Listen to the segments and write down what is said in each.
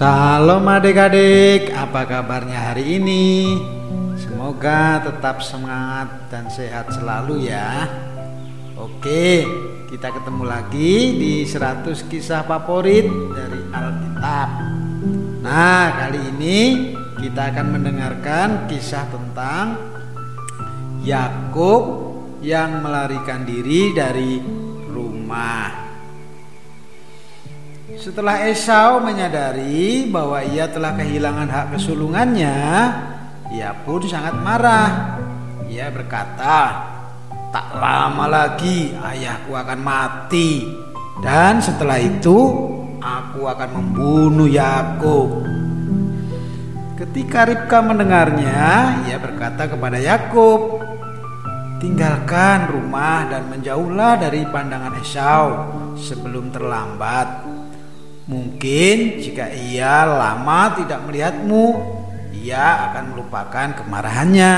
Salam adik-adik, apa kabarnya hari ini? Semoga tetap semangat dan sehat selalu ya. Oke, kita ketemu lagi di 100 kisah favorit dari Alkitab. Nah, kali ini kita akan mendengarkan kisah tentang Yakub yang melarikan diri dari rumah. Setelah Esau menyadari bahwa ia telah kehilangan hak kesulungannya, ia pun sangat marah. Ia berkata, "Tak lama lagi ayahku akan mati, dan setelah itu aku akan membunuh Yakub." Ketika Ribka mendengarnya, ia berkata kepada Yakub, "Tinggalkan rumah dan menjauhlah dari pandangan Esau sebelum terlambat." Mungkin jika ia lama tidak melihatmu, ia akan melupakan kemarahannya.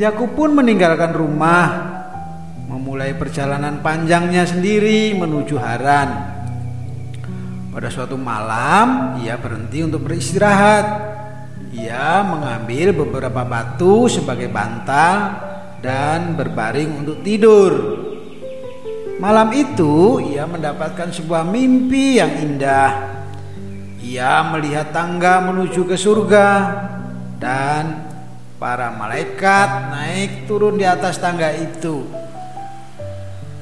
Yakub pun meninggalkan rumah, memulai perjalanan panjangnya sendiri menuju Haran. Pada suatu malam, ia berhenti untuk beristirahat. Ia mengambil beberapa batu sebagai bantal dan berbaring untuk tidur. Malam itu ia mendapatkan sebuah mimpi yang indah. Ia melihat tangga menuju ke surga dan para malaikat naik turun di atas tangga itu.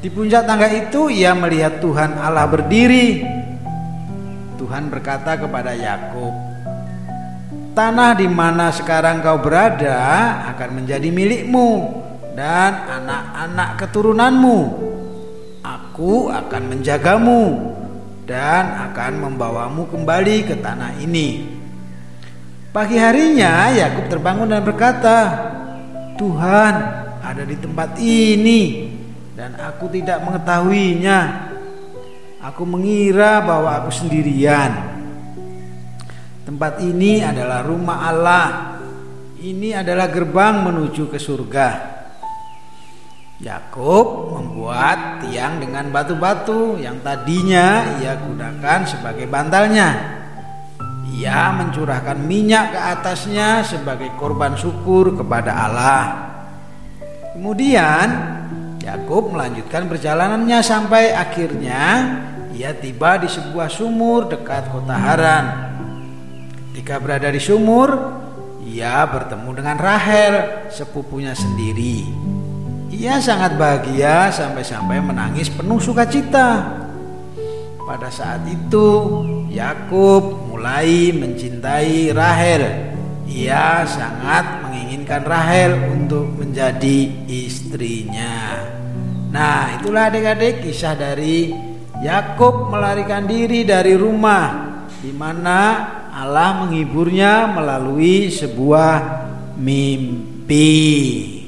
Di puncak tangga itu ia melihat Tuhan Allah berdiri. Tuhan berkata kepada Yakub, "Tanah di mana sekarang kau berada akan menjadi milikmu dan anak-anak keturunanmu." Aku akan menjagamu dan akan membawamu kembali ke tanah ini. Pagi harinya Yakub terbangun dan berkata, "Tuhan ada di tempat ini dan aku tidak mengetahuinya. Aku mengira bahwa aku sendirian. Tempat ini adalah rumah Allah. Ini adalah gerbang menuju ke surga." Yakub membuat tiang dengan batu-batu yang tadinya ia gunakan sebagai bantalnya. Ia mencurahkan minyak ke atasnya sebagai korban syukur kepada Allah. Kemudian Yakub melanjutkan perjalanannya sampai akhirnya ia tiba di sebuah sumur dekat kota Haran. Ketika berada di sumur, ia bertemu dengan Rahel, sepupunya sendiri. Ia sangat bahagia sampai-sampai menangis penuh sukacita. Pada saat itu, Yakub mulai mencintai Rahel. Ia sangat menginginkan Rahel untuk menjadi istrinya. Nah, itulah adik-adik kisah dari Yakub melarikan diri dari rumah di mana Allah menghiburnya melalui sebuah mimpi.